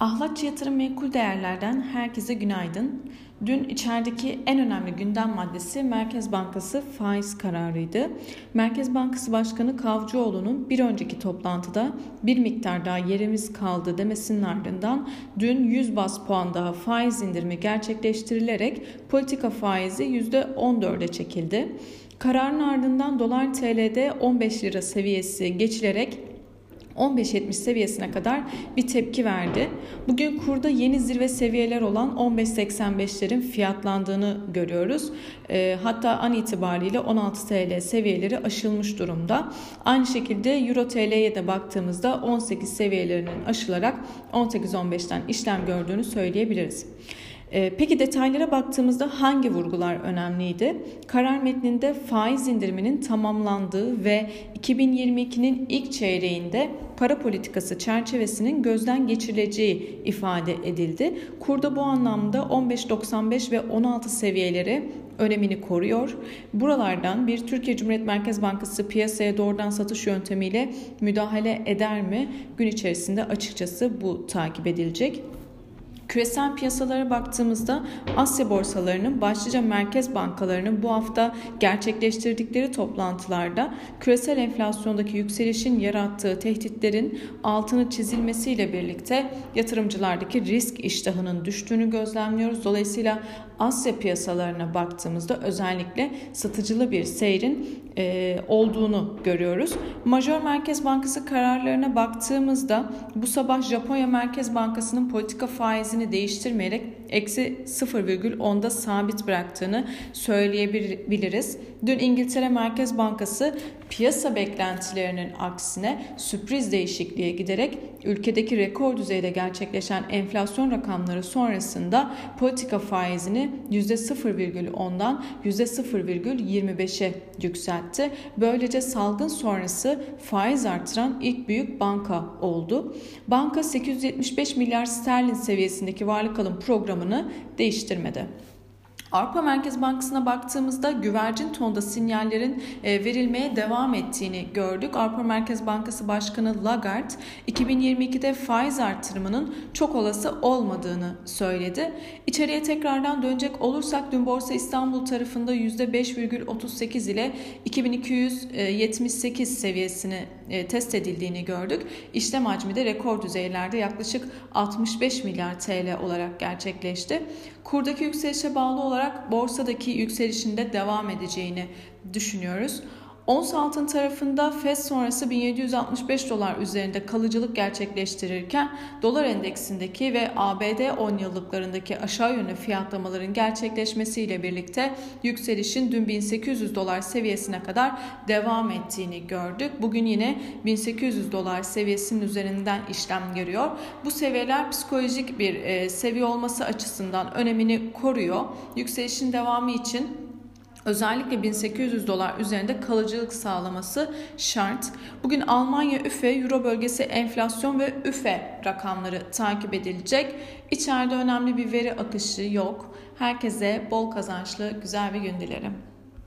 Ahlatçı Yatırım Menkul Değerler'den herkese günaydın. Dün içerideki en önemli gündem maddesi Merkez Bankası faiz kararıydı. Merkez Bankası Başkanı Kavcıoğlu'nun bir önceki toplantıda bir miktar daha yerimiz kaldı demesinin ardından dün 100 bas puan daha faiz indirimi gerçekleştirilerek politika faizi %14'e çekildi. Kararın ardından dolar TL'de 15 lira seviyesi geçilerek 15.70 seviyesine kadar bir tepki verdi. Bugün kurda yeni zirve seviyeler olan 15.85'lerin fiyatlandığını görüyoruz. E, hatta an itibariyle 16 TL seviyeleri aşılmış durumda. Aynı şekilde Euro TL'ye de baktığımızda 18 seviyelerinin aşılarak 18-15'ten işlem gördüğünü söyleyebiliriz. Ee, peki detaylara baktığımızda hangi vurgular önemliydi? Karar metninde faiz indiriminin tamamlandığı ve 2022'nin ilk çeyreğinde para politikası çerçevesinin gözden geçirileceği ifade edildi. Kurda bu anlamda 15.95 ve 16 seviyeleri önemini koruyor. Buralardan bir Türkiye Cumhuriyet Merkez Bankası piyasaya doğrudan satış yöntemiyle müdahale eder mi? Gün içerisinde açıkçası bu takip edilecek. Küresel piyasalara baktığımızda Asya borsalarının başlıca merkez bankalarının bu hafta gerçekleştirdikleri toplantılarda küresel enflasyondaki yükselişin yarattığı tehditlerin altını çizilmesiyle birlikte yatırımcılardaki risk iştahının düştüğünü gözlemliyoruz. Dolayısıyla Asya piyasalarına baktığımızda özellikle satıcılı bir seyrin e, olduğunu görüyoruz. Major Merkez Bankası kararlarına baktığımızda bu sabah Japonya Merkez Bankası'nın politika faizini değiştirmeyerek eksi 0,10'da sabit bıraktığını söyleyebiliriz. Dün İngiltere Merkez Bankası piyasa beklentilerinin aksine sürpriz değişikliğe giderek ülkedeki rekor düzeyde gerçekleşen enflasyon rakamları sonrasında politika faizini %0,10'dan %0,25'e yükseltti. Böylece salgın sonrası faiz artıran ilk büyük banka oldu. Banka 875 milyar sterlin seviyesindeki varlık alım programını değiştirmedi. Avrupa Merkez Bankası'na baktığımızda güvercin tonda sinyallerin e, verilmeye devam ettiğini gördük. Avrupa Merkez Bankası Başkanı Lagarde 2022'de faiz artırımının çok olası olmadığını söyledi. İçeriye tekrardan dönecek olursak dün Borsa İstanbul tarafında %5,38 ile 2278 seviyesini e, test edildiğini gördük. İşlem hacmi de rekor düzeylerde yaklaşık 65 milyar TL olarak gerçekleşti. Kurdaki yükselişe bağlı olarak borsadaki yükselişinde devam edeceğini düşünüyoruz. Ons altın tarafında FED sonrası 1765 dolar üzerinde kalıcılık gerçekleştirirken dolar endeksindeki ve ABD 10 yıllıklarındaki aşağı yönlü fiyatlamaların gerçekleşmesiyle birlikte yükselişin dün 1800 dolar seviyesine kadar devam ettiğini gördük. Bugün yine 1800 dolar seviyesinin üzerinden işlem görüyor. Bu seviyeler psikolojik bir e, seviye olması açısından önemini koruyor. Yükselişin devamı için Özellikle 1800 dolar üzerinde kalıcılık sağlaması şart. Bugün Almanya üfe, Euro bölgesi enflasyon ve üfe rakamları takip edilecek. İçeride önemli bir veri akışı yok. Herkese bol kazançlı güzel bir gün dilerim.